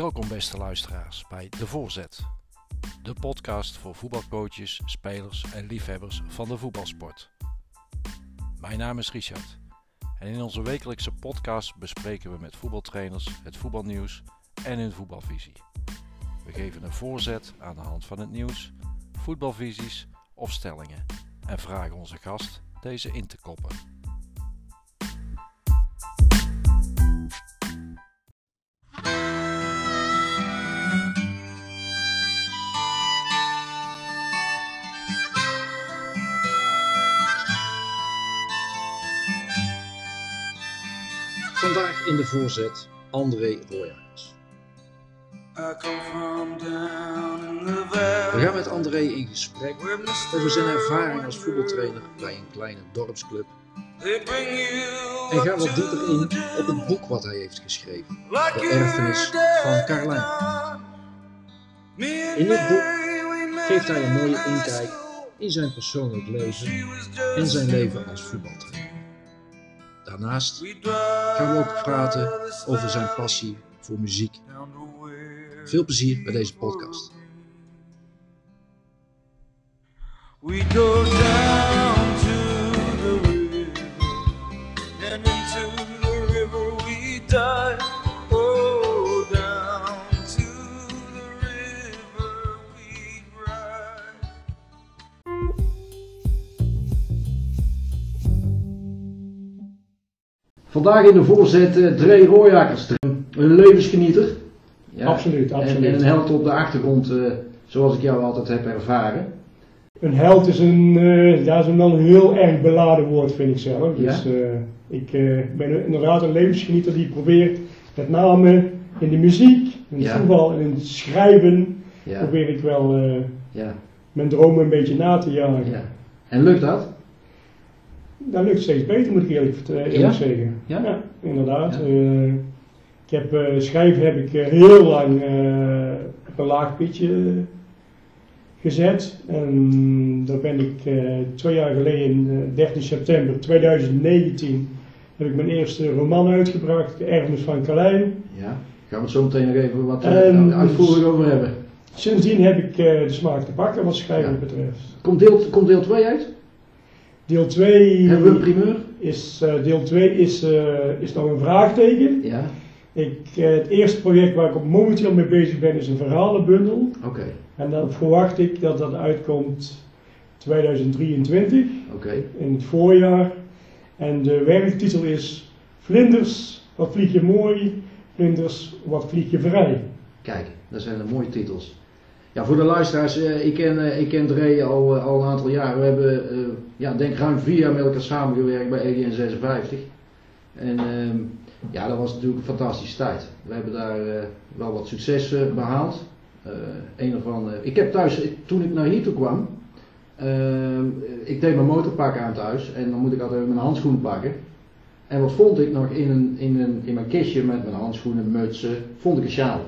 Welkom beste luisteraars bij De Voorzet. De podcast voor voetbalcoaches, spelers en liefhebbers van de voetbalsport. Mijn naam is Richard en in onze wekelijkse podcast bespreken we met voetbaltrainers het voetbalnieuws en hun voetbalvisie. We geven een voorzet aan de hand van het nieuws, voetbalvisies of stellingen en vragen onze gast deze in te koppen. De voorzet André Royakkers. We gaan met André in gesprek over zijn ervaring als voetbaltrainer bij een kleine dorpsclub. En gaan wat dieper in op het boek wat hij heeft geschreven, De Erfenis van Carlijn. In dit boek geeft hij een mooie inkijk in zijn persoonlijk leven en zijn leven als voetbaltrainer. Daarnaast gaan we ook praten over zijn passie voor muziek. Veel plezier bij deze podcast. We go down to the river and into the river we dive. Vandaag in de voorzet uh, Dre Rooijakers, een levensgenieter. Ja, absoluut, absoluut. En, een held op de achtergrond, uh, zoals ik jou altijd heb ervaren. Een held is een, uh, ja, is een dan heel erg beladen woord, vind ik zelf. Dus ja? ik ben inderdaad een levensgenieter die probeert, met name in de muziek, in het ja. voetbal en in het schrijven, probeer ik wel mijn dromen een beetje na te jagen. En lukt dat? Dat lukt steeds beter, moet ik eerlijk, eerlijk ja? zeggen. Ja, ja inderdaad. Ja. Uh, ik heb, uh, schrijven heb ik uh, heel lang op een laag pitje gezet. En daar ben ik twee jaar geleden, 13 september 2019, heb ik mijn eerste roman uitgebracht, De Erfenis van Carlijn. Ja, gaan we het zo meteen nog even wat uitvoerig over hebben. Sindsdien heb ik de smaak te pakken wat schrijven betreft. Komt deel, komt deel 2 uit? Deel 2 Hebben we een primeur? Is, uh, deel 2 is, uh, is nog een vraagteken. Ja. Ik, uh, het eerste project waar ik op momenteel mee bezig ben is een verhalenbundel. Oké. Okay. En dan verwacht ik dat dat uitkomt 2023. Oké. Okay. In het voorjaar. En de werktitel is Vlinders, wat vlieg je mooi. Vlinders, wat vlieg je vrij. Kijk, dat zijn de mooie titels. Ja, voor de luisteraars, uh, ik, ken, uh, ik ken Dre al, uh, al een aantal jaren. We hebben, ja, denk ruim vier jaar met elkaar samengewerkt bij EDN 56. En ehm, ja, dat was natuurlijk een fantastische tijd. We hebben daar wel wat succes behaald. een ik heb thuis, toen ik naar hier toe kwam, ehm, ik deed mijn motorpak aan thuis en dan moet ik altijd mijn handschoenen pakken. En wat vond ik nog in, een, in, een, in mijn kistje met mijn handschoenen, mutsen, vond ik een sjaal.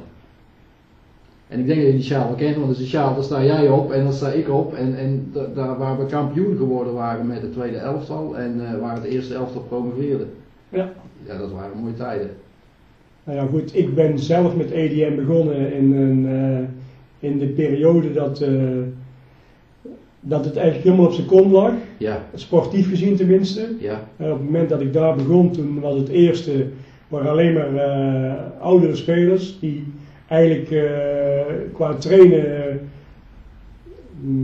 En ik denk dat je die sjaal wel kent, want dat is een sjaal, daar sta jij op en daar sta ik op. En, en daar waar we kampioen geworden waren met het tweede elftal en uh, waar het eerste elftal promoveerde. Ja. Ja, dat waren mooie tijden. Nou ja, goed, ik ben zelf met EDM begonnen in, een, uh, in de periode dat, uh, dat het eigenlijk helemaal op zijn kont lag. Ja. Sportief gezien tenminste. Ja. En op het moment dat ik daar begon, toen was het eerste, waren alleen maar oudere spelers die eigenlijk uh, qua trainen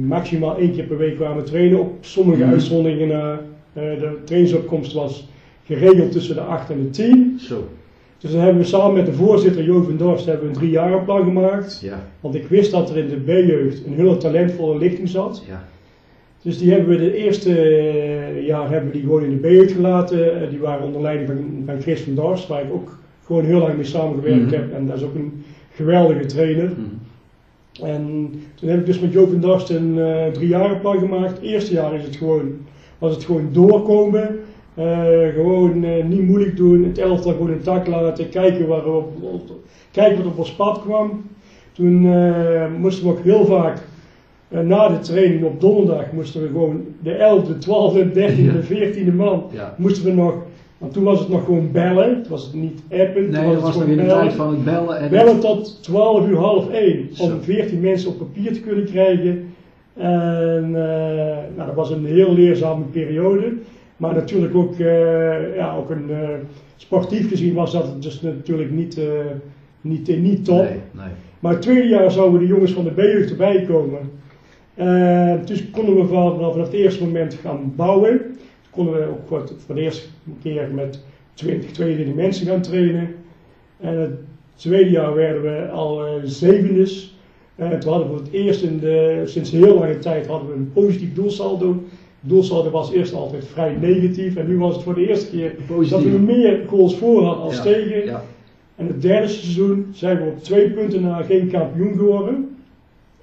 maximaal één keer per week kwamen trainen. Op sommige mm. uitzonderingen na uh, de trainingsopkomst was geregeld tussen de 8 en de 10. Zo. Dus dan hebben we samen met de voorzitter Jo van Dorst hebben we een drie jaar plan gemaakt. Ja. Want ik wist dat er in de B-jeugd een hele talentvolle lichting zat. Ja. Dus die hebben we de eerste jaar hebben we die gewoon in de B-jeugd gelaten. die waren onder leiding van, van Chris van Dorst, waar ik ook gewoon heel lang mee samengewerkt mm. heb. En dat is ook een geweldige trainer. Mm. En toen heb ik dus met Jo van Dorst een uh, drie jaren plan gemaakt. Het eerste jaar is het gewoon, was het gewoon doorkomen. Uh, gewoon uh, niet moeilijk doen, het elftal gewoon intact laten, kijken, waarop, kijken wat op ons pad kwam. Toen moesten we ook heel vaak na de training op donderdag moesten we gewoon de 11e, 12e, 13e, 14e man ja. moesten we nog Want toen was het nog gewoon bellen, het was het niet appen. toen Nee, het dat was nog gewoon in de tijd van het bellen en Bellen tot 12 uur half 1 Zo. om 14 mensen op papier te kunnen krijgen. En eh, nou, dat was een heel leerzame periode. Maar natuurlijk ook, eh, ja, ook een, eh, sportief gezien was dat dus natuurlijk niet, niet, niet top. Nee, nee. Maar het tweede jaar zouden de jongens van de B-jeugd erbij komen. Dus konden we vanaf, vanaf het eerste moment gaan bouwen. Konden we ook voor, het- voor de eerste keer met 20, 22 mensen gaan trainen. En het tweede jaar werden we al eh zevendes. Eh, toen hadden we voor het eerst in de, sinds heel lange tijd hadden we een positief doelsaldo. Het doelsaldo was eerst altijd vrij negatief en nu was het voor de eerste keer dat we meer goals voor hadden als Ja, tegen. Ja, En het derde seizoen zijn we op twee punten na geen kampioen geworden.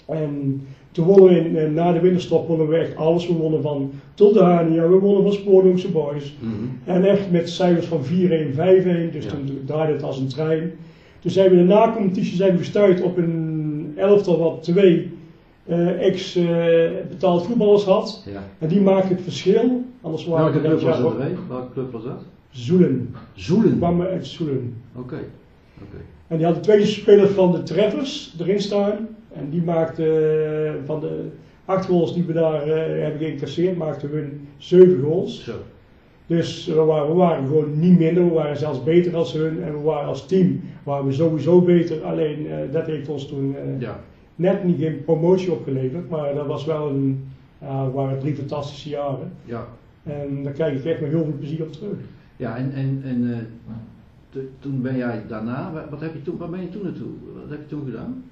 En toen wonnen we in, eh, na de winterstop wonnen we echt alles. We wonnen van Tuldehania, we wonnen van Spoorloogse Boys. Mhm. En echt met cijfers van 4-1, 5-1. Dus Ja. toen draaide het als een trein. Toen zijn we in de nacompetitie zijn we gestuurd op een elftal wat twee eh, ex-betaald voetballers had. ja. En die maakten het verschil. Anders waren Welke we club was dat? Welke club was dat? Zoelen. Zoelen. kwamen uit Zoelen. Oké, oké. En die hadden twee spelers van de Treffers erin staan. En die maakten eh, van de acht goals die we daar eh, hebben geïncasseerd, maakten we zeven goals. Zo. Dus we waren, we waren gewoon niet minder, we waren zelfs beter dan hun. En we waren als team waren we sowieso beter. Alleen eh, dat heeft ons toen Ja. net niet geen promotie opgeleverd. Maar dat was wel een, het waren drie fantastische jaren. Ja. En daar kijk ik echt met heel veel plezier op terug. Ja, en, en, en toen ben jij daarna, wa- wat heb je toen, waar ben je toen naartoe? Wat heb je toen gedaan?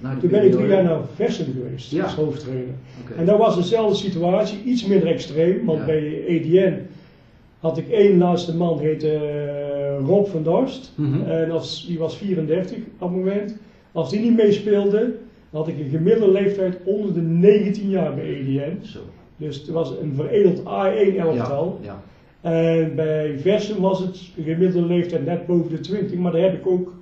Die Toen ben ik drie jaar naar Vessen geweest Ja. als hoofdtrainer. En dat was dezelfde situatie, iets minder extreem, want Ja. bij EDN had ik één laatste man, heette eh, Rob van Dorst. Mhm. En als, die was 34 op dat moment. Als die niet meespeelde, had ik een gemiddelde leeftijd onder de 19 jaar bij EDN. Zo. Dus het was een veredeld A1 elftal. Ja, ja. En bij Versen was het een gemiddelde leeftijd net boven de 20, maar daar heb ik ook,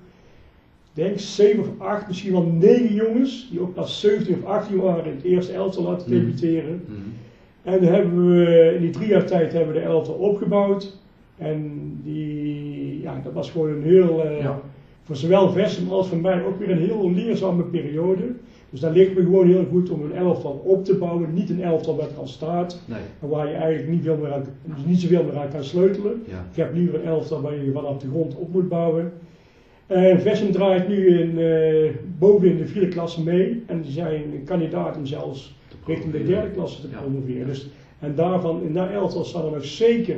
denk 7 of 8, misschien wel 9 jongens, die ook pas 17 of 18 waren, in het eerste elftal laten Mhm. debuteren. Mhm. En hebben we in die drie jaar tijd hebben we de elftal opgebouwd. En die, ja, dat was gewoon een heel, eh, Ja. voor zowel Versum als voor mij ook weer een heel leerzame periode. Dus daar ligt me gewoon heel goed om een elftal op te bouwen. Niet een elftal wat er al staat, Nee, en waar je eigenlijk niet, veel meer aan, niet zoveel meer aan kan sleutelen. ja. Ik heb liever een elftal waar je vanaf de grond op moet bouwen. Versum draait nu in, eh, boven in de vierde klasse mee. En die zijn kandidaat om zelfs richting de derde klasse te Ja. promoveren. Dus, en daarvan, in dat elftal staan er nog zeker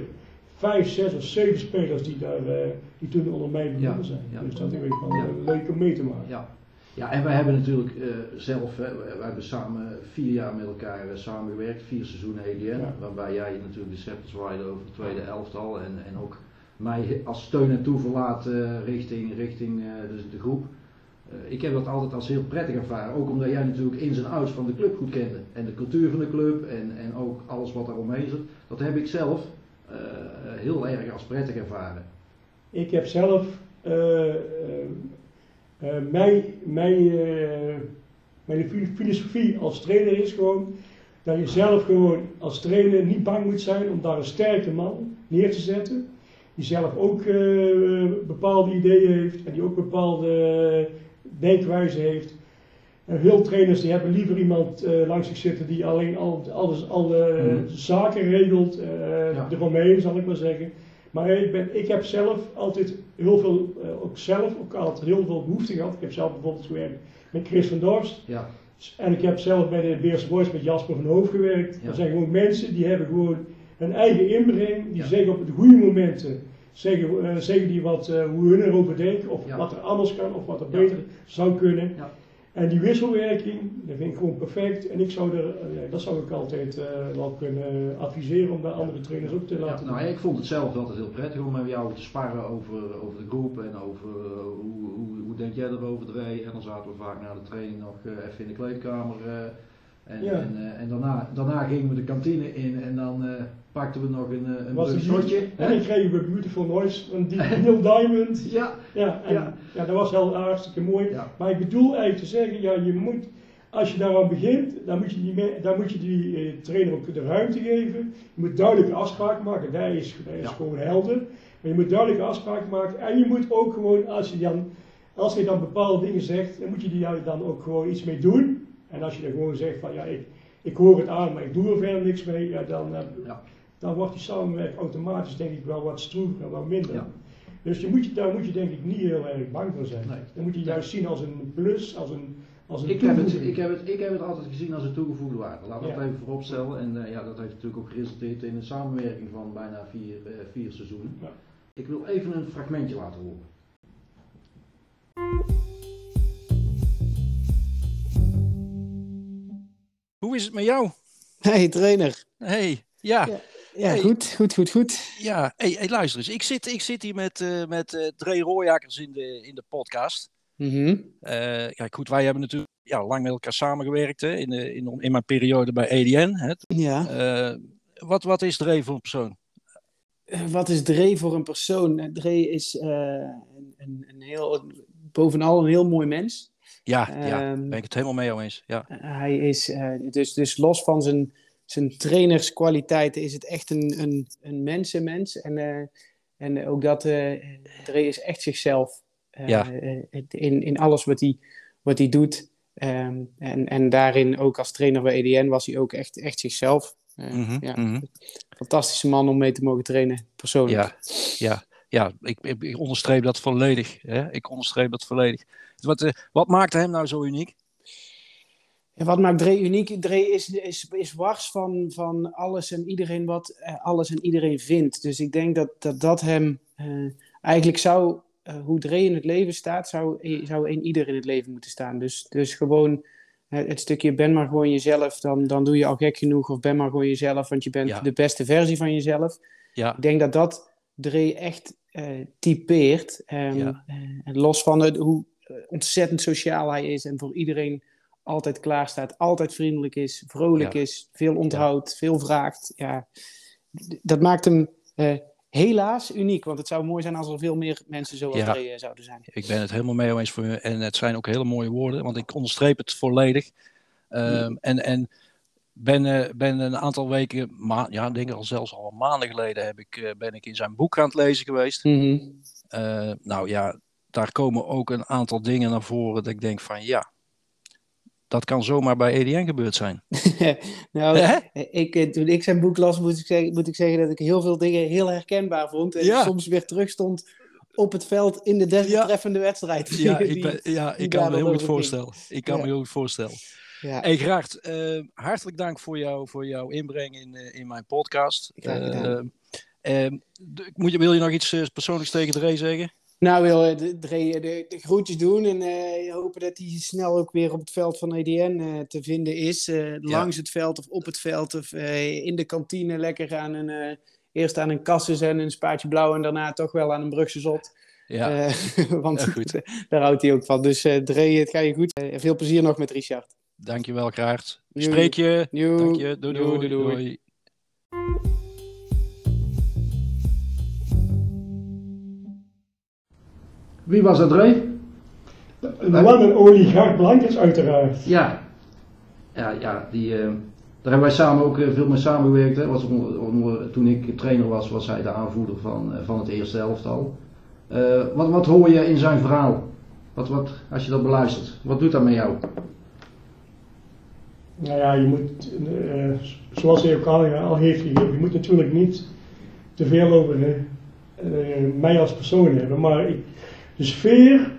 vijf, zes of zeven spelers die, daar, eh, die toen onder mij begonnen zijn. ja. Dus dat is wel Ja. eh, leuk om mee te maken. Ja. ja, en wij hebben natuurlijk zelf, wij, hebben samen vier jaar met elkaar samengewerkt, vier seizoenen EDN, waarbij jij natuurlijk de scepters waaide over het tweede elftal en, en ook mij als steun en toeverlaat eh, richting, richting eh, de, de groep. Eh, ik heb dat altijd als heel prettig ervaren, ook omdat jij natuurlijk ins en outs van de club goed kende. En de cultuur van de club en, en ook alles wat daar omheen zit. Dat heb ik zelf heel erg als prettig ervaren. Ik heb zelf, mijn, mijn, mijn fi- filosofie als trainer is gewoon dat je zelf gewoon als trainer niet bang moet zijn om daar een sterke man neer te zetten. Die zelf ook eh, bepaalde ideeën heeft en die ook bepaalde denkwijze heeft. En veel trainers die hebben liever iemand eh, langs zich zitten die alleen al, alles, alle Mhm. zaken regelt, eh Ja. eromheen zal ik maar zeggen. Maar ik, ben, ik heb zelf altijd heel veel, eh, ook zelf ook altijd heel veel behoefte gehad. Ik heb zelf bijvoorbeeld gewerkt met Chris van Dorst. Ja, En ik heb zelf bij de Beerse Boys met Jasper van Hoofd gewerkt. Ja. Dat zijn gewoon mensen die hebben gewoon een eigen inbreng. Die zeggen op de goede momenten, zeggen, eh, zeggen die wat, eh, hoe hun erover denken. Of wat er anders kan, of wat er beter zou kunnen. Ja. En die wisselwerking, dat vind ik gewoon perfect. En ik zou er, eh, dat zou ik altijd eh, wel kunnen adviseren om bij andere trainers ook te Ja, laten nou, doen. ik vond het zelf altijd heel prettig om met jou te sparren over, over de groep en over eh, hoe, hoe, hoe denk jij erover, Dre. En dan zaten we vaak na de training nog eh, even in de kleedkamer. En Ja. en, eh, en daarna, daarna gingen we de kantine in en dan eh, pakten we nog een, eh, een Was shotje. En dan kregen we Beautiful Noise die Neil Diamond. Ja, Ja, en, Ja. ja. dat was heel hartstikke mooi. ja, Maar ik bedoel eigenlijk te zeggen, ja, je moet, als je daaraan begint, dan moet je die, dan moet je die trainer ook de ruimte geven. Je moet duidelijke afspraken maken. Dat is, dat is Ja. gewoon helder. Maar je moet duidelijke afspraken maken. En je moet ook gewoon, als je dan, als je dan bepaalde dingen zegt, dan moet je die daar dan ook gewoon iets mee doen. En als je dan gewoon zegt van ja, ik, ik hoor het aan, maar ik doe er verder niks mee, ja, dan, eh, Ja. dan wordt die samenwerking automatisch denk ik wel wat stroever en wat minder. Ja. Dus je moet je, daar moet je denk ik niet heel erg bang voor zijn. Nee. Dan moet je juist zien als een plus, als een, als een Ik heb, het, ik, heb het, ik heb het altijd gezien als een toegevoegde waarde. Laat dat Ja. even vooropstellen. En eh, ja, dat heeft natuurlijk ook geresulteerd in een samenwerking van bijna vier, eh, vier seizoenen. Ik wil even een fragmentje laten horen. Hoe is het met jou? Hey trainer. Hey, ja, Ja. Ja, Hey. goed, goed, goed, goed. ja. Hey, hey, luister eens. Ik zit, ik zit hier met, eh met eh Dre Rooijakers in de, in de podcast. Kijk, goed, wij hebben natuurlijk ja, lang met elkaar samengewerkt hè, in, de, in, in mijn periode bij ADN. Hè. Ja. Wat, wat is Dre voor een persoon? Wat is Dre voor een persoon? Dre is een, een heel, bovenal een heel mooi mens. Ja, ja, Ehm, ben ik het helemaal mee eens. Ja, Eh, hij is, eh, dus, dus los van zijn, zijn trainerskwaliteiten, is het echt een, een, een mensenmens. En, eh, en ook dat, Dre is echt zichzelf Ja. in, in alles wat hij, wat hij doet. Ehm, en, en daarin, ook als trainer bij EDN, was hij ook echt, echt zichzelf. Mhm, ja. mhm. Fantastische man om mee te mogen trainen, persoonlijk. ja, ja, ja ik, ik, ik onderstreep dat volledig. Hè. Ik onderstreep dat volledig. Wat, eh, wat maakte hem nou zo uniek? En wat maakt Dre uniek? Dre is, is, is wars van, van alles en iedereen wat eh, alles en iedereen vindt. Dus ik denk dat dat, dat hem eh, eigenlijk zou, hoe Dre in het leven staat, zou, zou een ieder in het leven moeten staan. Dus, dus gewoon het stukje ben maar gewoon jezelf, dan, dan doe je al gek genoeg. Of ben maar gewoon jezelf, want je bent Ja. de beste versie van jezelf. Ja, Ik denk dat dat Dre echt eh, typeert. Ehm, Ja. eh, en los van het, hoe ontzettend sociaal hij is en voor iedereen altijd klaar staat, altijd vriendelijk is, vrolijk Ja. is, veel onthoudt, veel vraagt. Ja, dat maakt hem eh, helaas uniek, want het zou mooi zijn als er veel meer mensen zoals Ja. Dre eh, zouden zijn. Ik ben het helemaal mee eens voor je. En het zijn ook hele mooie woorden, want ik onderstreep het volledig. Ehm, En, en ben, eh, ben een aantal weken, ma ja, ik denk al zelfs al maanden geleden, heb ik, eh, ben ik in zijn boek aan het lezen geweest. Mhm. Eh, nou ja, daar komen ook een aantal dingen naar voren dat ik denk van ja, dat kan zomaar bij EDN gebeurd zijn. nou, Hè? ik, eh, toen ik zijn boek las, moet ik, zeggen, moet ik zeggen dat ik heel veel dingen heel herkenbaar vond. En Ja. soms weer terugstond op het veld in de desbetreffende wedstrijd. Ja, Die- ik, ben, ja, ik kan me heel goed voorstellen. Ik kan Ja. me heel goed voorstellen. ja. Hey Graart, eh, hartelijk dank voor, jou, voor jouw inbreng in, eh, in mijn podcast. Graag gedaan. D- moet je, wil je nog iets persoonlijks tegen Dre zeggen? Nou, wil eh, de, de, de, groetjes doen en eh, hopen dat hij snel ook weer op het veld van EDN eh, te vinden is. langs het veld of op het veld of in de kantine lekker aan een, eerst aan een kassus en een spaatje blauw en daarna toch wel aan een Brugse zot. Ja, want Ja, goed. daar houdt hij ook van. Dus eh Dre, het gaat je goed. Veel plezier nog met Richard. dankjewel Graart. Joe. Spreek je. Dank je. Doei doei. doei, doei. doei. Wie was dat, Ray? Een lange oligarch Blankers uiteraard. Ja. Ja, ja die, eh, daar hebben wij samen ook eh, veel mee samengewerkt. Hè. Was onder- onder- toen ik trainer was, was hij de aanvoerder van, eh, van het eerste elftal. Wat, wat hoor je in zijn verhaal? Wat, wat, als je dat beluistert, wat doet dat met jou? Nou ja, je moet, zoals hij ook al, al heeft gegeven, je moet natuurlijk niet te veel over mij als persoon hebben. Maar ik, de sfeer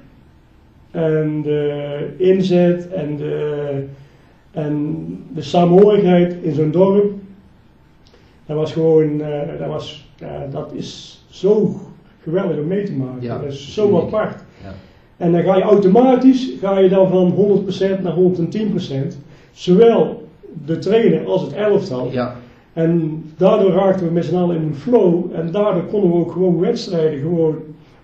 en de inzet en de, en de saamhorigheid in zo'n dorp, dat was gewoon, eh, dat, was, dat is zo geweldig om mee te maken. Ja, dat is zo apart. Ja. En dan ga je automatisch ga je dan van 100% naar 110%. Zowel de trainer als het elftal. Ja, En daardoor raakten we met z'n allen in een flow. En daardoor konden we ook gewoon wedstrijden gewoon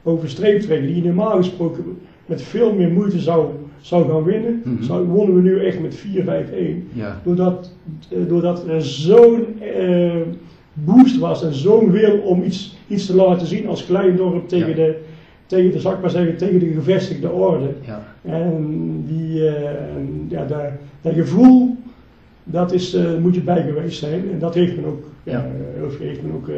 over streep trekken. Die je normaal gesproken met veel meer moeite zou, zou gaan winnen. Mhm. Zou, wonnen we nu echt met 4-5-1. ja, Doordat, eh, doordat er zo'n eh, boost was en zo'n wil om iets, iets te laten zien als klein dorp tegen, Ja. de, tegen de, zal ik maar zeggen, tegen de gevestigde orde. Ja. En die, eh, ja, dat, dat gevoel, dat is, moet je bij geweest zijn. En dat heeft men ook, Ja. heeft men ook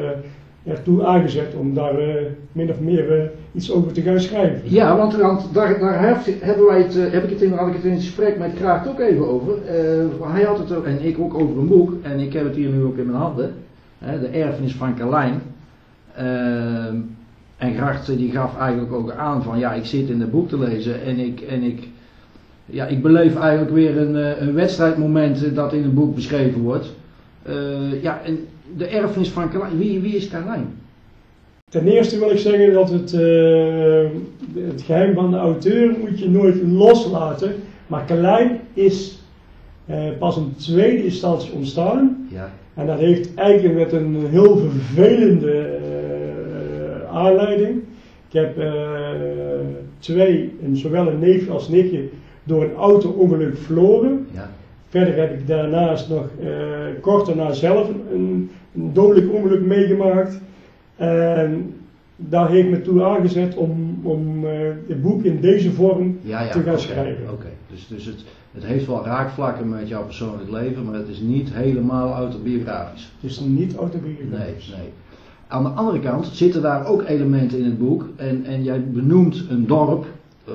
ertoe aangezet om daar eh, min of meer eh, iets over te gaan schrijven. Ja, want, daar, heb, hebben wij het, eh, heb ik het in, had ik het in het gesprek met Kraakt ook even over. Hij had het ook, en ik ook over een boek, en ik heb het hier nu ook in mijn handen. De erfenis van Carlijn. En Gracht die gaf eigenlijk ook aan van ja, ik zit in het boek te lezen en ik, en ik, ja, ik beleef eigenlijk weer een, een wedstrijdmoment dat in het boek beschreven wordt. Eh, ja, en de erfenis van Carlijn, wie, wie is Carlijn? Ten eerste wil ik zeggen dat het, eh, het geheim van de auteur moet je nooit loslaten. Maar Carlijn is eh, pas in tweede instantie ontstaan. Ja, En dat heeft eigenlijk met een heel vervelende eh, aanleiding. Ik heb eh, twee, een, zowel een neef als nichtje, door een auto-ongeluk verloren. ja, Verder heb ik daarnaast nog eh, kort daarna zelf een, een dodelijk ongeluk meegemaakt. En daar heeft me toe aangezet om, om eh, het boek in deze vorm ja, ja te gaan schrijven. Oké, dus, dus het, het heeft wel raakvlakken met jouw persoonlijk leven, maar het is niet helemaal autobiografisch. Het is niet Nee, autobiografisch. nee. Aan de andere kant zitten daar ook elementen in het boek. En, en jij benoemt een dorp, eh,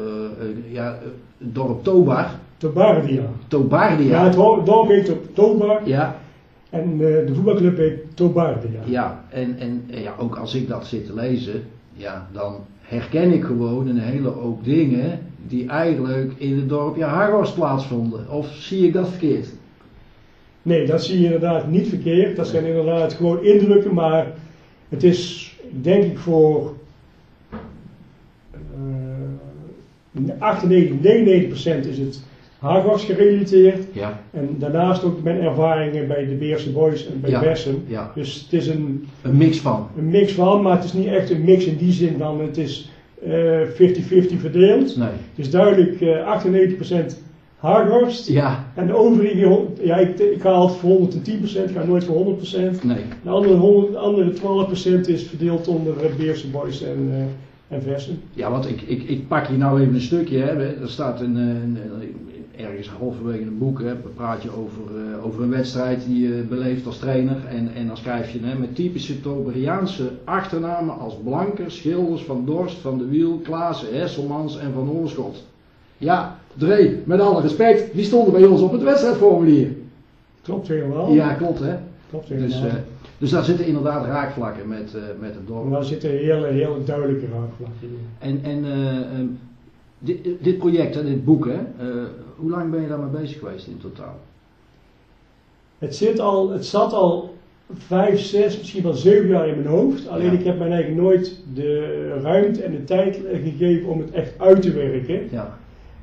ja, het dorp Tobar, Tobardia. Ja, Tobardia. het ho- dorp heet Tobar Ja, en eh, de voetbalclub heet Tobardia. ja. En, en, ja, ook als ik dat zit te lezen, ja, dan herken ik gewoon een hele hoop dingen die eigenlijk in het dorpje Hargos plaatsvonden. Of zie ik dat verkeerd? Nee, dat zie je inderdaad niet verkeerd. Dat zijn inderdaad gewoon indrukken, maar het is denk ik voor eh 98, 99% is het Hagos gerelateerd. Ja, En daarnaast ook mijn ervaringen bij de Beerse Boys en bij Ja. Bessen. ja. Dus het is een, Een mix van. een mix van, maar het is niet echt een mix in die zin dan het is eh, 50-50 verdeeld. Nee. Het is duidelijk eh 98% Hagos. Ja, En de overige, ja, ik, ik ga altijd voor 110%, ik ga nooit voor 100%. nee. De andere, 100, de andere 12% is verdeeld onder eh, Beerse Boys en, eh en Vessen. Ja, want ik, ik, ik pak hier nou even een stukje. Hè. Er staat een, eh, een, een- ergens halverwege een boek. Hè, praat je over, eh, over een wedstrijd die je beleeft als trainer. En, en dan schrijf je hè, met typische Toberiaanse achternamen als Blanke, Schilders, Van Dorst, Van de Wiel, Klaassen, Hesselmans en Van Oorschot. Ja, Dre, met alle respect, die stonden bij ons op het wedstrijdformulier. Klopt helemaal. Ja, klopt hè. Klopt helemaal. Dus, eh, dus daar zitten inderdaad raakvlakken met, eh, met het dorp. Daar zitten hele, hele duidelijke raakvlakken in. En, en eh, dit, dit project, hè, dit boek, hè, eh, hoe lang ben je daarmee bezig geweest in totaal? Het, zit al, het zat al vijf, zes, misschien wel zeven jaar in mijn hoofd. Alleen Ja. ik heb mij eigenlijk nooit de ruimte en de tijd eh, gegeven om het echt uit te werken. Ja,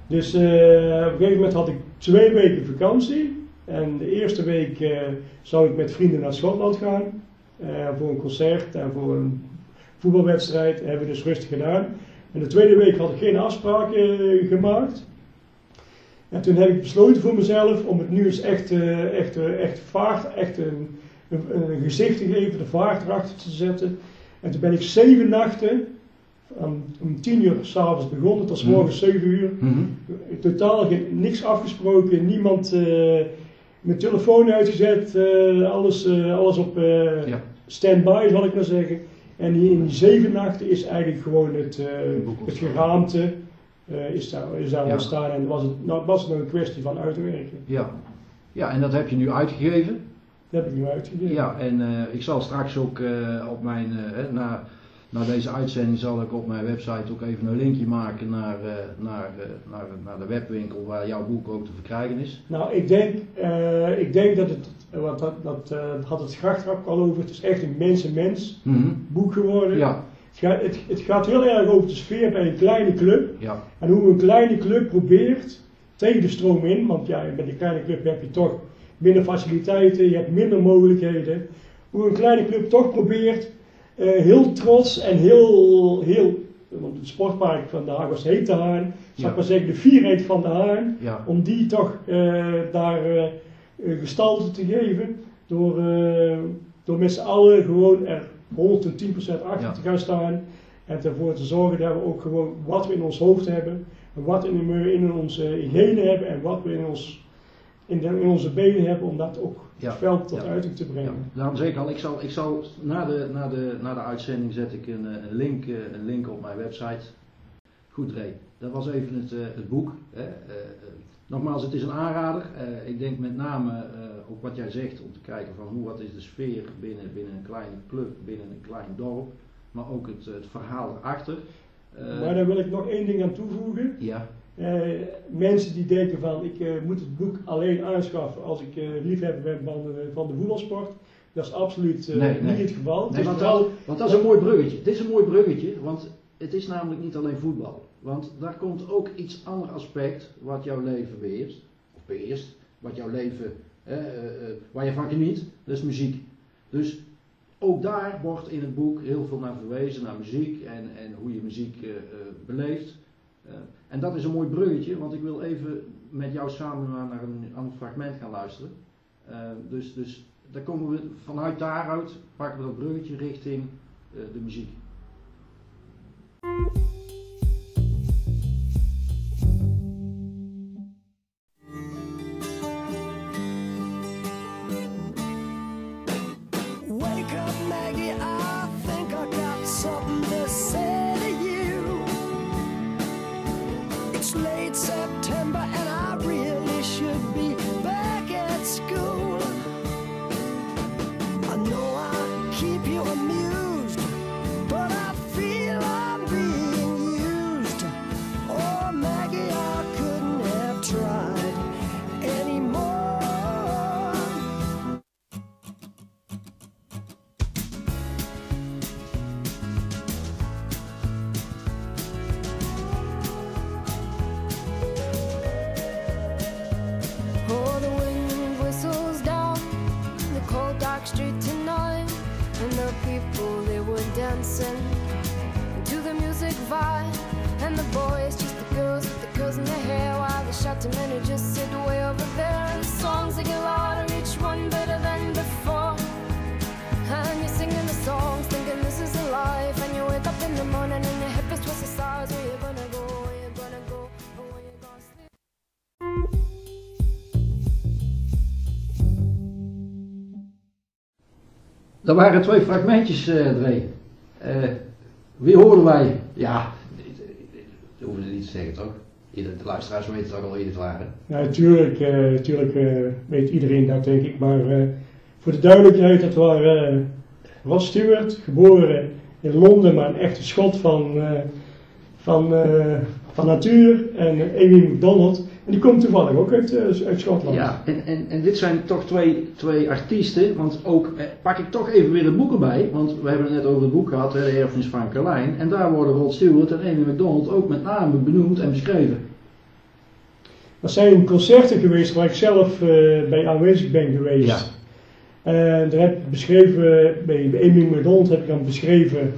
Dus eh, op een gegeven moment had ik twee weken vakantie. En de eerste week zou ik met vrienden naar Schotland gaan. voor een concert en voor een voetbalwedstrijd. Dat hebben we dus rustig gedaan. En de tweede week had ik geen afspraken eh, gemaakt. En toen heb ik besloten voor mezelf om het nu eens echt, eh, echt, eh, echt vaart, echt een, een, een gezicht te geven, de vaart erachter te zetten. En toen ben ik zeven nachten, om, om tien uur s'avonds begonnen tot 's Mhm. morgens zeven uur. Mhm. Totaal geen, niks afgesproken, niemand eh, mijn telefoon uitgezet, alles, alles op ja. stand-by zal ik maar zeggen. En in die zeven nachten is eigenlijk gewoon het, eh, het geraamte eh, is daar, is daar Ja. ontstaan en was het, nou, was het nog een kwestie van uitwerken. ja. Ja, en dat heb je nu uitgegeven. Dat heb ik nu uitgegeven. Ja, en eh, ik zal straks ook op mijn, na, na deze uitzending zal ik op mijn website ook even een linkje maken naar, naar, naar, naar de webwinkel waar jouw boek ook te verkrijgen is. Nou, ik denk, ik denk dat het, want dat, dat eh, had het ook al over, het is echt een mens-en-mens Mhm. boek geworden. Ja, Het, gaat, het, het gaat heel erg over de sfeer bij een kleine club. ja, En hoe een kleine club probeert tegen de stroom in, want ja, bij een kleine club heb je toch minder faciliteiten, je hebt minder mogelijkheden. Hoe een kleine club toch probeert eh, heel trots en heel, heel, want het sportpark van de Hagos heet de Haan, zal Ja. ik maar zeggen, de fierheid van de Haan, ja, om die toch eh, daar gestalte te geven door, eh, door met z'n allen gewoon er 110% achter Ja. te gaan staan. En ervoor te zorgen dat we ook gewoon wat we in ons hoofd hebben, en wat in, we in onze genen hebben en wat we in, ons, in, de, in onze benen hebben, om dat ook Ja, het veld tot ja. uiting te Ja, brengen. daarom zeg ik al, ik zal, ik zal na, de, na, de, na de uitzending zet ik een, eh, een, link, eh, een link op mijn website. Goed Ray, dat was even het, eh, het boek. Hè. Nogmaals, het is een aanrader. Eh, ik denk met name eh, ook wat jij zegt om te kijken van hoe, wat is de sfeer binnen, binnen een kleine club, binnen een klein dorp. Maar ook het, het verhaal erachter. Eh, Maar daar wil ik nog één ding aan toevoegen. ja, mensen die denken van ik moet het boek alleen aanschaffen als ik liefhebber ben van de, van de voetbalsport. Dat is absoluut Nee, nee. niet het geval. Het Nee, want, vooral- dat, want dat is een mooi bruggetje. Dit is een mooi bruggetje, want het is namelijk niet alleen voetbal. Want daar komt ook iets ander aspect wat jouw leven beheerst. Of beheerst, wat jouw leven, eh, eh, waar je van geniet, dat is muziek. Dus ook daar wordt in het boek heel veel naar verwezen, naar muziek en, en hoe je muziek eh, eh, beleeft. Eh, en dat is een mooi bruggetje, want ik wil even met jou samen naar, een ander fragment gaan luisteren. Eh, dus, dus daar komen we vanuit daaruit, pakken we dat bruggetje richting de muziek. Thank you. Dat waren twee fragmentjes, eh Dre. Eh, wie hoorden wij? Ja, dat hoeven ze niet te zeggen toch? Ieder, de luisteraars weten toch al wie het waren. Ja, natuurlijk, eh, natuurlijk eh, weet iedereen dat denk ik, maar eh, voor de duidelijkheid, dat waren Ross Stewart, geboren in Londen, maar een echte schot van, eh, van, eh, van natuur, en Amy McDonald, en die komt toevallig ook uit, eh, uit Schotland. Ja, en, en, en dit zijn toch twee, twee artiesten, want ook eh, pak ik toch even weer de boeken bij, want we hebben het net over het boek gehad, hè, de erfenis van Carlijn, en daar worden Rod Stewart en Amy McDonald ook met name benoemd en beschreven. Dat zijn concerten geweest waar ik zelf eh, bij aanwezig ben geweest. Ja. En daar heb ik beschreven, bij bij Amy McDonald heb ik dan beschreven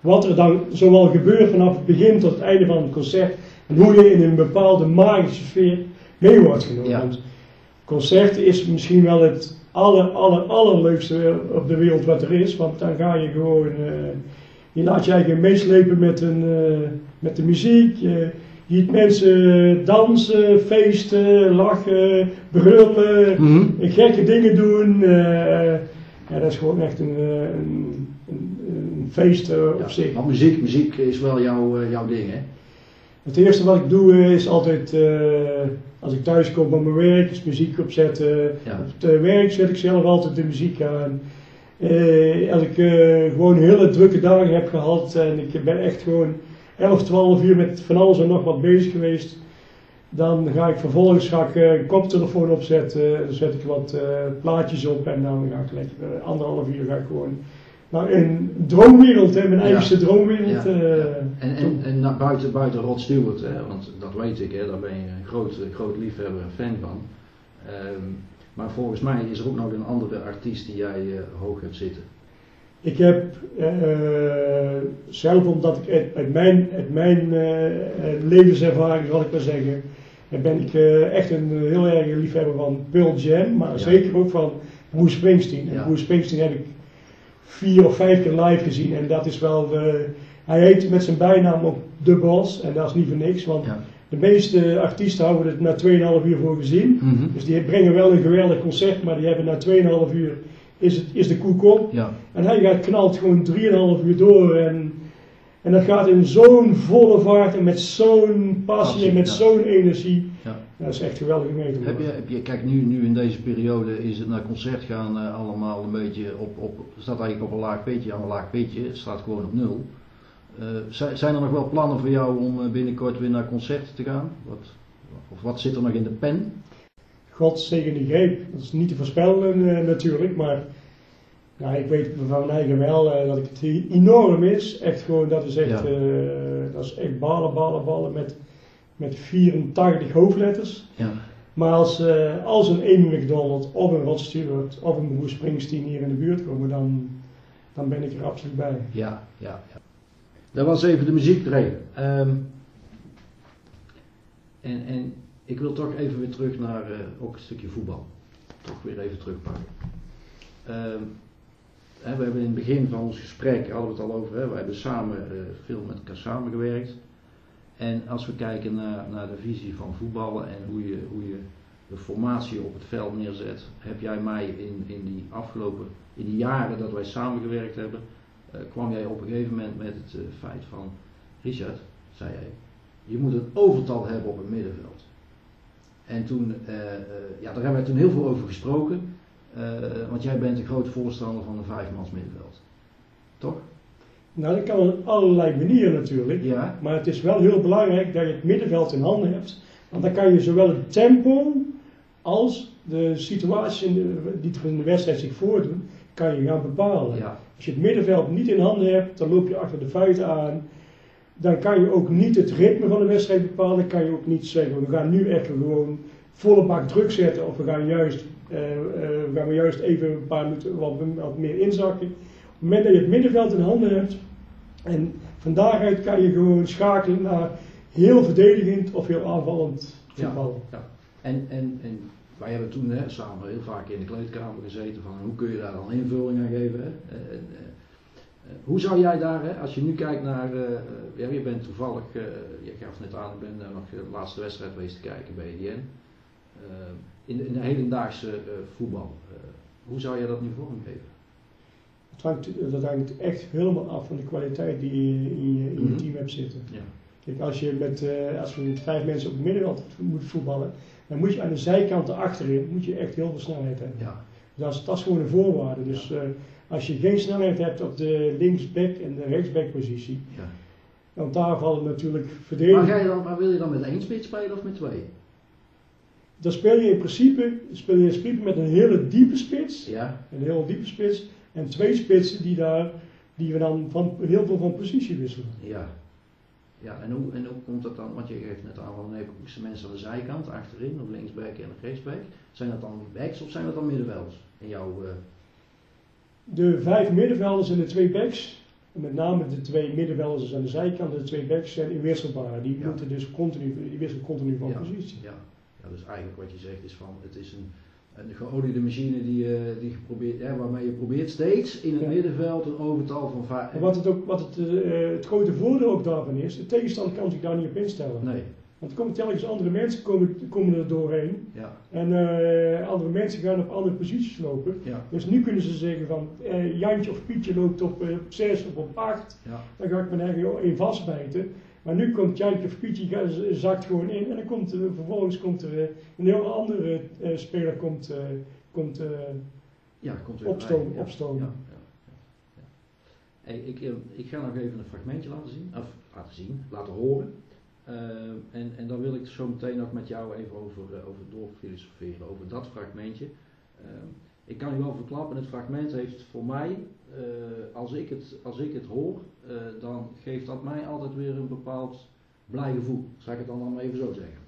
wat er dan zowel gebeurt vanaf het begin tot het einde van het concert. En hoe je in een bepaalde magische sfeer mee wordt genomen. Ja. Want concert is misschien wel het aller, aller, allerleukste op de wereld wat er is. Want dan ga je gewoon, eh, je laat je eigenlijk meeslepen met, een, eh, met de muziek. Je, ziet mensen dansen, feesten, lachen, brullen gekke dingen doen. eh, ja, dat is gewoon echt een, eh, een, een, een feest eh, op Ja, zich. Want muziek, muziek is wel jouw, eh, jouw ding, hè? Het eerste wat ik doe is altijd, eh, als ik thuis kom van mijn werk, is muziek opzetten. Ja. Op het eh, werk zet ik zelf altijd de muziek aan. Eh, als ik eh, gewoon hele drukke dagen heb gehad en ik ben echt gewoon 11, 12 uur met van alles en nog wat bezig geweest, dan ga ik vervolgens ga ik, een koptelefoon opzetten, dan zet ik wat plaatjes op en dan ga ik lekker anderhalf uur ga ik gewoon nou, een droomwereld, hè, mijn eigenste droomwereld. Ja, eh, En, en, en naar buiten, buiten Rod Stewart, hè, want dat weet ik, hè, daar ben je een groot, een groot liefhebber en fan van. Ehm, maar volgens mij is er ook nog een andere artiest die jij eh, hoog hebt zitten. Ik heb eh, zelf, omdat ik uit, uit mijn, uit mijn eh, eh, levenservaring, zal ik maar zeggen, eh, ben ik eh, echt een eh, heel erg liefhebber van Pearl Jam, maar Ja. zeker ook van Bruce Springsteen. En Ja. Bruce Springsteen heb ik vier of vijf keer live gezien en dat is wel de, Hij heet met zijn bijnaam ook De Bos en dat is niet voor niks, want Ja. de meeste artiesten houden het na 2,5 uur voor gezien. Mhm. Dus die brengen wel een geweldig concert, maar die hebben na 2,5 uur is, het, is de koek op. Ja. En hij gaat, knalt gewoon 3,5 uur door. En, en dat gaat in zo'n volle vaart en met zo'n passie en met ja. zo'n energie. Dat is echt geweldig om mee te Heb je, heb je, kijk, nu, nu in deze periode is het naar concert gaan eh, allemaal een beetje op, op, staat eigenlijk op een laag pitje, aan een laag pitje, het staat gewoon op nul. Eh, zijn, er nog wel plannen voor jou om eh, binnenkort weer naar concerten te gaan? Wat, of wat zit er nog in de pen? God zegen die greep. Dat is niet te voorspellen natuurlijk, maar ja, ik weet van mijn eigen wel dat het enorm is. Echt gewoon, dat is echt, Ja. dat is echt ballen, ballen, ballen met, met 84 hoofdletters. Ja. Maar als, eh, als een Amy McDonald of een Rod Stewart of een Bruce Springsteen hier in de buurt komen, dan, dan ben ik er absoluut bij. Ja, ja, ja. Dat was even de muziek erin. Ehm, en, en ik wil toch even weer terug naar eh, ook een stukje voetbal. Toch weer even terugpakken. Ehm, hè, we hebben in het begin van ons gesprek, hadden we het al over, hè, we hebben samen eh, veel met elkaar samengewerkt. En als we kijken naar, naar de visie van voetballen en hoe je, hoe je de formatie op het veld neerzet, heb jij mij in, in die afgelopen, in die jaren dat wij samengewerkt hebben, eh, kwam jij op een gegeven moment met het eh, feit van, Richard, zei jij, je moet een overtal hebben op het middenveld. En toen, eh, ja, daar hebben we toen heel veel over gesproken, want jij bent een groot voorstander van een vijfmans middenveld. Toch? Nou, dat kan op allerlei manieren natuurlijk. Ja. Maar het is wel heel belangrijk dat je het middenveld in handen hebt. Want dan kan je zowel het tempo als de situatie in de- die er in de wedstrijd zich voordoen, kan je gaan bepalen. Ja. Als je het middenveld niet in handen hebt, dan loop je achter de feiten aan. Dan kan je ook niet het ritme van de wedstrijd bepalen. Dan kan je ook niet zeggen, we gaan nu echt gewoon volle bak druk zetten. Of we gaan juist, eh, we gaan juist even een paar minuten wat, wat meer inzakken. Moment dat je het middenveld in handen hebt. En van daaruit kan je gewoon schakelen naar heel verdedigend of heel aanvallend voetbal. Ja. En, en, en wij hebben toen hè, samen heel vaak in de kleedkamer gezeten van hoe kun je daar dan invulling aan geven. Hè? Eh, en, eh, eh, hoe zou jij daar, hè, als je nu kijkt naar, ja, je bent toevallig, eh, je gaf net aan, ik ben nog de laatste wedstrijd geweest te kijken bij EDN. In, de- in de hedendaagse voetbal, hoe zou jij dat nu vormgeven? Het hangt, dat hangt echt helemaal af van de kwaliteit die je in je, in je Mhm. team hebt zitten. Ja. Kijk, als, je met, eh, als we met vijf mensen op het middenveld moet voetballen, dan moet je aan de zijkanten achterin moet je echt heel veel snelheid hebben. Ja. Dat, is, dat is gewoon een voorwaarde. Dus eh, als je geen snelheid hebt op de linksback en de rechtsback positie, ja. want daar vallen natuurlijk Maar, dan, maar wil je dan met één spits spelen of met twee? Dan speel je in principe, speel je in principe met een hele diepe spits. Ja. Een hele diepe spits. En twee spitsen die, daar, die we dan van, heel veel van positie wisselen. Ja. Ja, en hoe, en hoe komt dat dan? Want je geeft net aan van moesten mensen aan de zijkant, achterin, of linksback en rechtsback. Zijn dat dan backs of zijn dat dan middenvelders? In jouw, eh, De vijf middenvelders en de twee backs, en met name de twee middenvelders aan de zijkant en de twee backs zijn inwisselbaar. Die Ja. moeten dus continu, die wisselen continu van ja, positie. Ja. ja, dus eigenlijk wat je zegt is van het is een, een geoliede machine die, eh, die geprobeerd, ja, waarmee je probeert steeds in het Ja. middenveld een overtal van vijf. En wat het, ook, wat het, eh, het grote voordeel ook daarvan is, de tegenstander kan zich daar niet op instellen. Nee, Want er komen telkens andere mensen komen, komen er doorheen. ja, En eh, andere mensen gaan op andere posities lopen. ja, Dus nu kunnen ze zeggen van Jantje of Pietje loopt op op 6 of op 8. ja, Dan ga ik me nergens in vastbijten. Maar nu komt z- zakt gewoon in. En dan komt er, vervolgens komt er eh, een heel andere eh, speler komt, eh, komt ja, komt opstomen. Ja, opstomen. Ja, ja. Hey, ik, ik ga nog even een fragmentje laten zien, of laten zien, laten horen. En, en dan wil ik zo meteen ook met jou even over, over doorfilosoferen, over dat fragmentje. Ik kan u wel verklappen, het fragment heeft voor mij, eh, als, ik het, als ik het hoor, eh, dan geeft dat mij altijd weer een bepaald blij gevoel. Zal ik het dan allemaal even zo zeggen?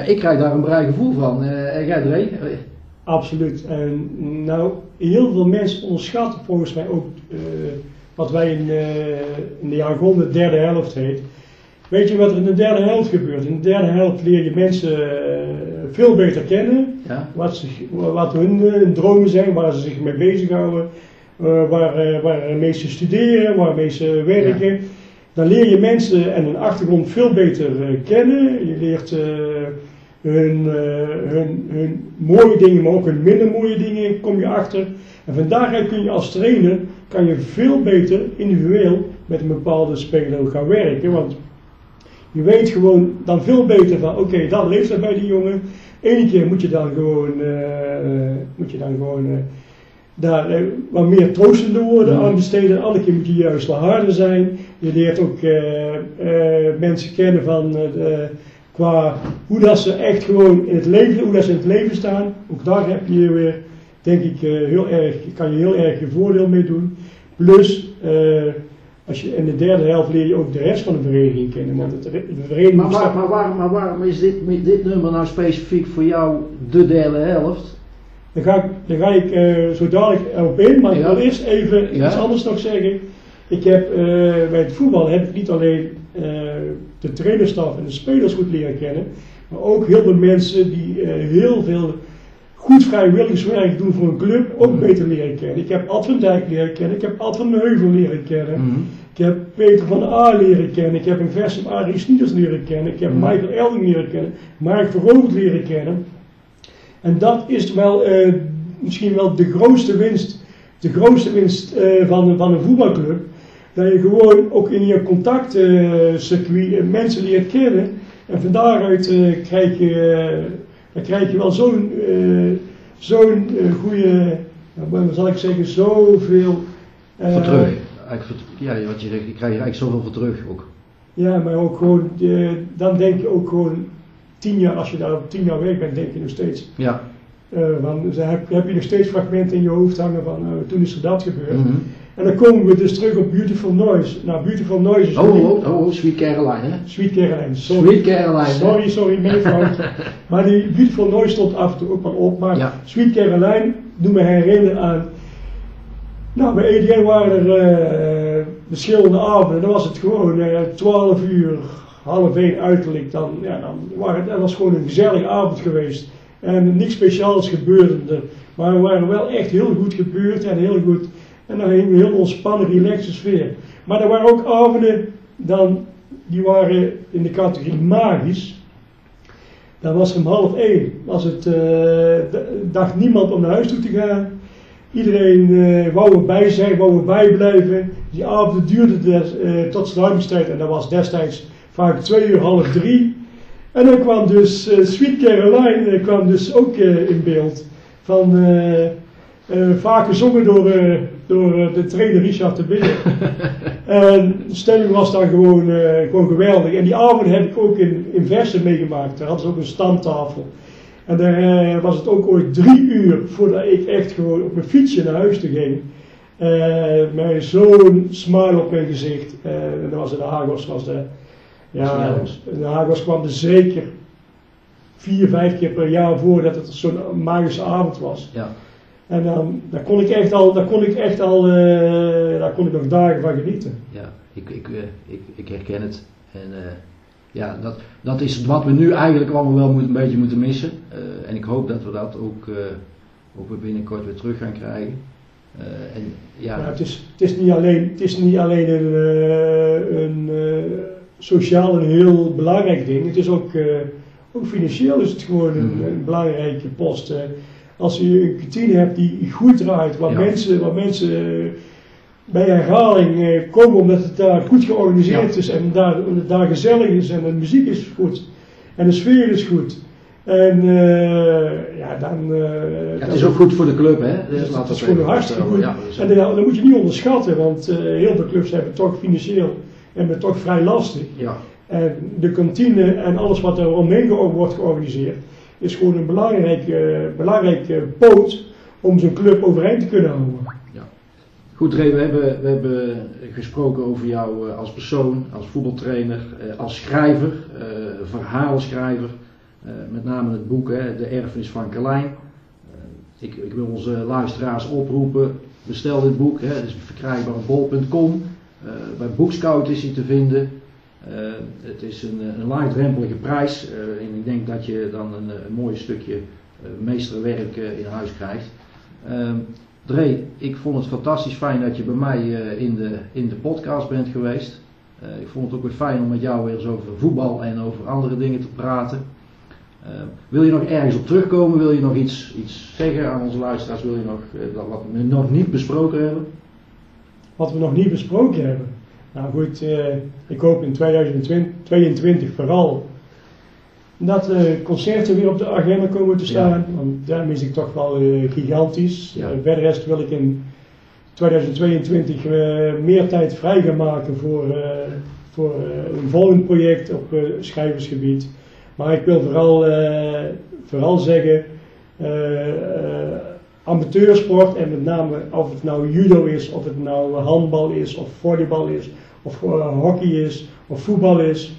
Ja, ik krijg daar een blij gevoel van. Eh, en jij Dre? Eh, Absoluut. En nou, heel veel mensen onderschatten volgens mij ook eh, wat wij in, eh, in de jargon de derde helft heet. Weet je wat er in de derde helft gebeurt? In de derde helft leer je mensen eh, veel beter kennen. Ja? Wat, ze, wat hun, eh, hun dromen zijn, waar ze zich mee bezighouden. eh waar, eh, waarmee ze studeren, waarmee ze werken. Dan leer je mensen en hun achtergrond veel beter eh, kennen. Je leert eh, hun, eh, hun, hun mooie dingen, maar ook hun minder mooie dingen kom je achter. En van daaruit kun je als trainer kan je veel beter individueel met een bepaalde speler gaan werken. Want je weet gewoon dan veel beter van oké, dat leeft er bij die jongen. Eén keer moet je dan gewoon, eh, moet je dan gewoon eh, daar wat meer troostende woorden Mhm. aan besteden. De andere keer moet je juist wat harder zijn. Je leert ook mensen kennen van qua hoe dat ze echt gewoon in het leven, hoe dat ze in het leven staan. Ook daar heb je weer, denk ik, eh, heel erg, kan je heel erg je voordeel mee doen. Plus, eh, als je in de derde helft leer je ook de rest van de vereniging kennen. Want het, de vereniging Maar, waar, maar, waarom, maar waarom is dit, dit nummer nou specifiek voor jou de derde helft? Daar ga ik, daar ga ik eh, zo dadelijk op in, maar ik wil eerst even Ja. iets anders nog zeggen. Ik heb bij het voetbal heb ik niet alleen de trainerstaf en de spelers goed leren kennen, maar ook heel veel mensen die eh, heel veel goed vrijwilligerswerk doen voor een club ook Mhm. beter leren kennen. Ik heb Ad van Dijk leren kennen, ik heb Ad van Heuvel leren kennen, Mhm. ik heb Peter van A leren kennen, ik heb in Versum Arie Snieders leren kennen, ik heb Mhm. Michael Elding leren kennen, Mark Verhoogd leren kennen. En dat is wel eh, misschien wel de grootste winst, de grootste winst eh, van, van een voetbalclub. Dat je gewoon ook in je contactcircuit eh, mensen leert kennen. En van daaruit eh, krijg, je, eh, dan krijg je wel zo'n eh, zo'n eh, goede, wat zal ik zeggen, zoveel... eh, voor terug. Ja, wat je zegt, je krijgt eigenlijk zoveel voor terug ook. Ja, maar ook gewoon, eh, dan denk je ook gewoon tien jaar, als je daar op tien jaar weg bent, denk je nog steeds. Ja. eh van, dus heb, heb je nog steeds fragmenten in je hoofd hangen van eh, toen is er dat gebeurd. Mhm. En dan komen we dus terug op Beautiful Noise. Nou, Beautiful Noise is Oh, oh, oh, oh, Sweet Caroline, hè? Sweet Caroline, sorry. Sweet Caroline. hè? Sorry, sorry, meefout. maar die Beautiful Noise stond af en toe ook wel op. Maar Ja. Sweet Caroline doet me herinneren aan... Nou, bij EDN waren er eh, verschillende avonden. Dan was het gewoon eh 12 uur, half 1 uiterlijk. Dan, ja, dan waren, het- dat was gewoon een gezellige avond geweest. En niks speciaals gebeurde er. Maar we waren wel echt heel goed gebeurd en heel goed. En dan een heel ontspannen, relaxe sfeer. Maar er waren ook avonden, dan, die waren in de categorie magisch. Dan was om half één. Was het, eh, dacht niemand om naar huis toe te gaan. Iedereen eh, wou erbij zijn, wou erbij blijven. Die avond duurde des, eh, tot sluitingstijd en dat was destijds vaak twee uur, half drie. En dan kwam dus Sweet Caroline kwam dus ook in beeld. Van, eh, vaak gezongen door, eh, door eh, de trainer Richard de Beer. en de stemming was dan gewoon, gewoon geweldig. En die avond heb ik ook in, in Versen meegemaakt. Daar hadden ze ook een stamtafel. En daar was het ook ooit drie uur voordat ik echt gewoon op mijn fietsje naar huis te ging. Met zo'n smile op mijn gezicht. En dat was in de Hagos. Was de, ja, in de Hagos kwam er zeker vier, vijf keer per jaar voor dat het zo'n magische avond was. Ja. En dan, daar kon ik echt al, daar kon ik echt al, eh, daar kon ik nog dagen van genieten. Ja, ik, ik, eh, ik, ik herken het. En eh, ja, dat, dat is wat we nu eigenlijk allemaal wel moet, een beetje moeten missen. En ik hoop dat we dat ook, ook weer binnenkort weer terug gaan krijgen. En ja, Ja, het, is, het, is niet alleen, het is niet alleen een, een sociaal een heel belangrijk ding. Het is ook, ook financieel is het gewoon een, Mhm. een belangrijke post. Als je een kantine hebt die goed draait, waar Ja. mensen, waar mensen eh, bij herhaling eh, komen omdat het daar goed georganiseerd Ja. is en daar, het daar gezellig is en de muziek is goed en de sfeer is goed. En eh, ja, dan... ja, het is ook goed voor de club, hè? dus Dus het is gewoon hartstikke goed. Ja, En dat, dat moet je niet onderschatten, want heel veel clubs hebben toch financieel en het toch vrij lastig. ja, En de kantine en alles wat er omheen wordt georganiseerd, is gewoon een belangrijke, belangrijke poot om zo'n club overeind te kunnen houden. Goed, Ray, we hebben, we hebben gesproken over jou eh, als persoon, als voetbaltrainer, eh, als schrijver, eh, verhalenschrijver. Eh, met name het boek, hè, De Erfenis van Carlijn. Eh, ik, ik wil onze luisteraars oproepen, bestel dit boek. Hè. Het is verkrijgbaar op bol.com. Eh, bij Bookscout is hij te vinden. Eh, het is een, een laagdrempelige prijs. eh, en ik denk dat je dan een, mooi stukje eh, meesterwerk eh, in huis krijgt. Ehm Dre, ik vond het fantastisch fijn dat je bij mij eh, in, de, in de podcast bent geweest. Eh, ik vond het ook weer fijn om met jou weer eens over voetbal en over andere dingen te praten. Eh, wil je nog ergens op terugkomen? Wil je nog iets, iets zeggen aan onze luisteraars? Wil je nog eh, wat we nog niet besproken hebben? Wat we nog niet besproken hebben. Nou goed, eh, ik hoop in 2022 vooral dat de concerten weer op de agenda komen te staan. Want daar mis ik toch wel eh, gigantisch. Ja. Eh, bij de rest wil ik in 2022 eh, meer tijd vrij gaan maken voor, eh, voor eh, een volgend project op eh, schrijversgebied. Maar ik wil vooral, eh, vooral zeggen, eh, eh, amateursport en met name of het nou judo is, of het nou handbal is, of volleybal is, of eh, hockey is, of voetbal is.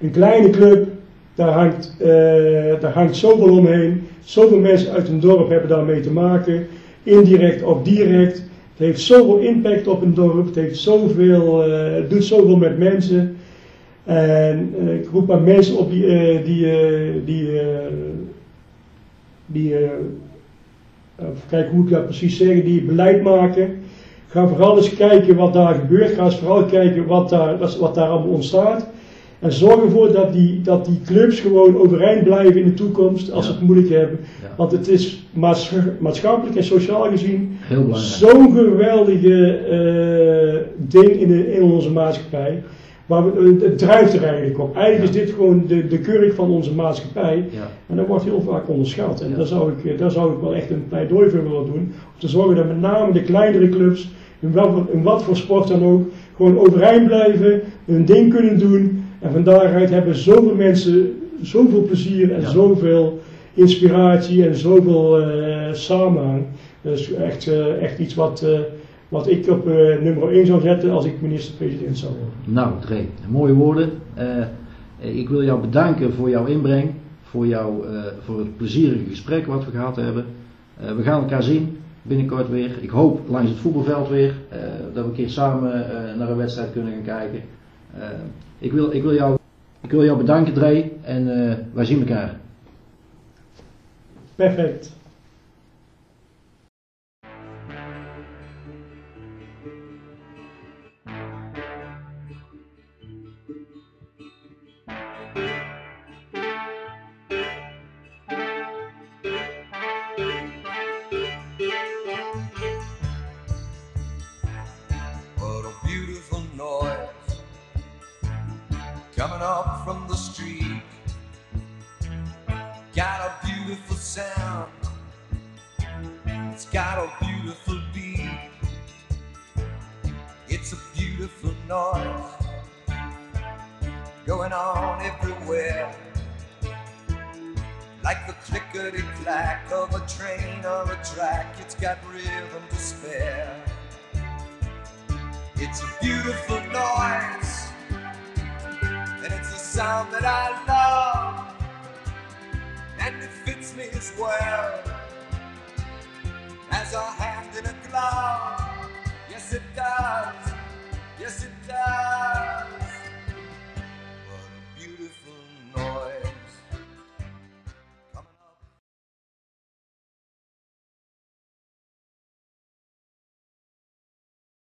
Een kleine club, daar hangt, eh, daar hangt zoveel omheen. Zoveel mensen uit een dorp hebben daarmee te maken, indirect of direct. Het heeft zoveel impact op een dorp, het, heeft zoveel, eh, het doet zoveel met mensen. En ik roep aan mensen op die, die, die, die hoe ik dat precies zeg, die beleid maken. Ga vooral eens kijken wat daar gebeurt. Ga eens vooral kijken wat daar, wat daar allemaal ontstaat. En zorg ervoor dat die, dat die clubs gewoon overeind blijven in de toekomst als ze Ja. het moeilijk hebben. Ja. Want het is maats- maatschappelijk en sociaal gezien zo'n geweldige eh, ding in, de, in onze maatschappij. Maar eh, het drijft er eigenlijk op. Eigenlijk Ja. is dit gewoon de, de kurk van onze maatschappij. Ja. En dat wordt heel vaak onderschat. En Ja. daar, zou ik, eh, daar zou ik wel echt een pleidooi voor willen doen. Om te zorgen dat met name de kleinere clubs, in wat, voor- in wat voor sport dan ook, gewoon overeind blijven, hun ding kunnen doen. En van daaruit hebben zoveel mensen zoveel plezier en Ja. zoveel inspiratie en zoveel eh, samenhang. Dat is echt, eh, echt iets wat, eh, wat ik op nummer 1 zou zetten als ik minister-president zou worden. Nou, Dre, mooie woorden. Ik wil jou bedanken voor jouw inbreng, voor, jou, voor het plezierige gesprek wat we gehad hebben. We gaan elkaar zien binnenkort weer. Ik hoop langs het voetbalveld weer, eh, dat we een keer samen eh, naar een wedstrijd kunnen gaan kijken. Eh, ik, wil, ik, wil jou, ik wil jou bedanken, Dre, en wij zien elkaar. Perfect. Track, it's got rhythm to spare. It's a beautiful noise, and it's a sound that I love, and it fits me as well as a hand in a glove.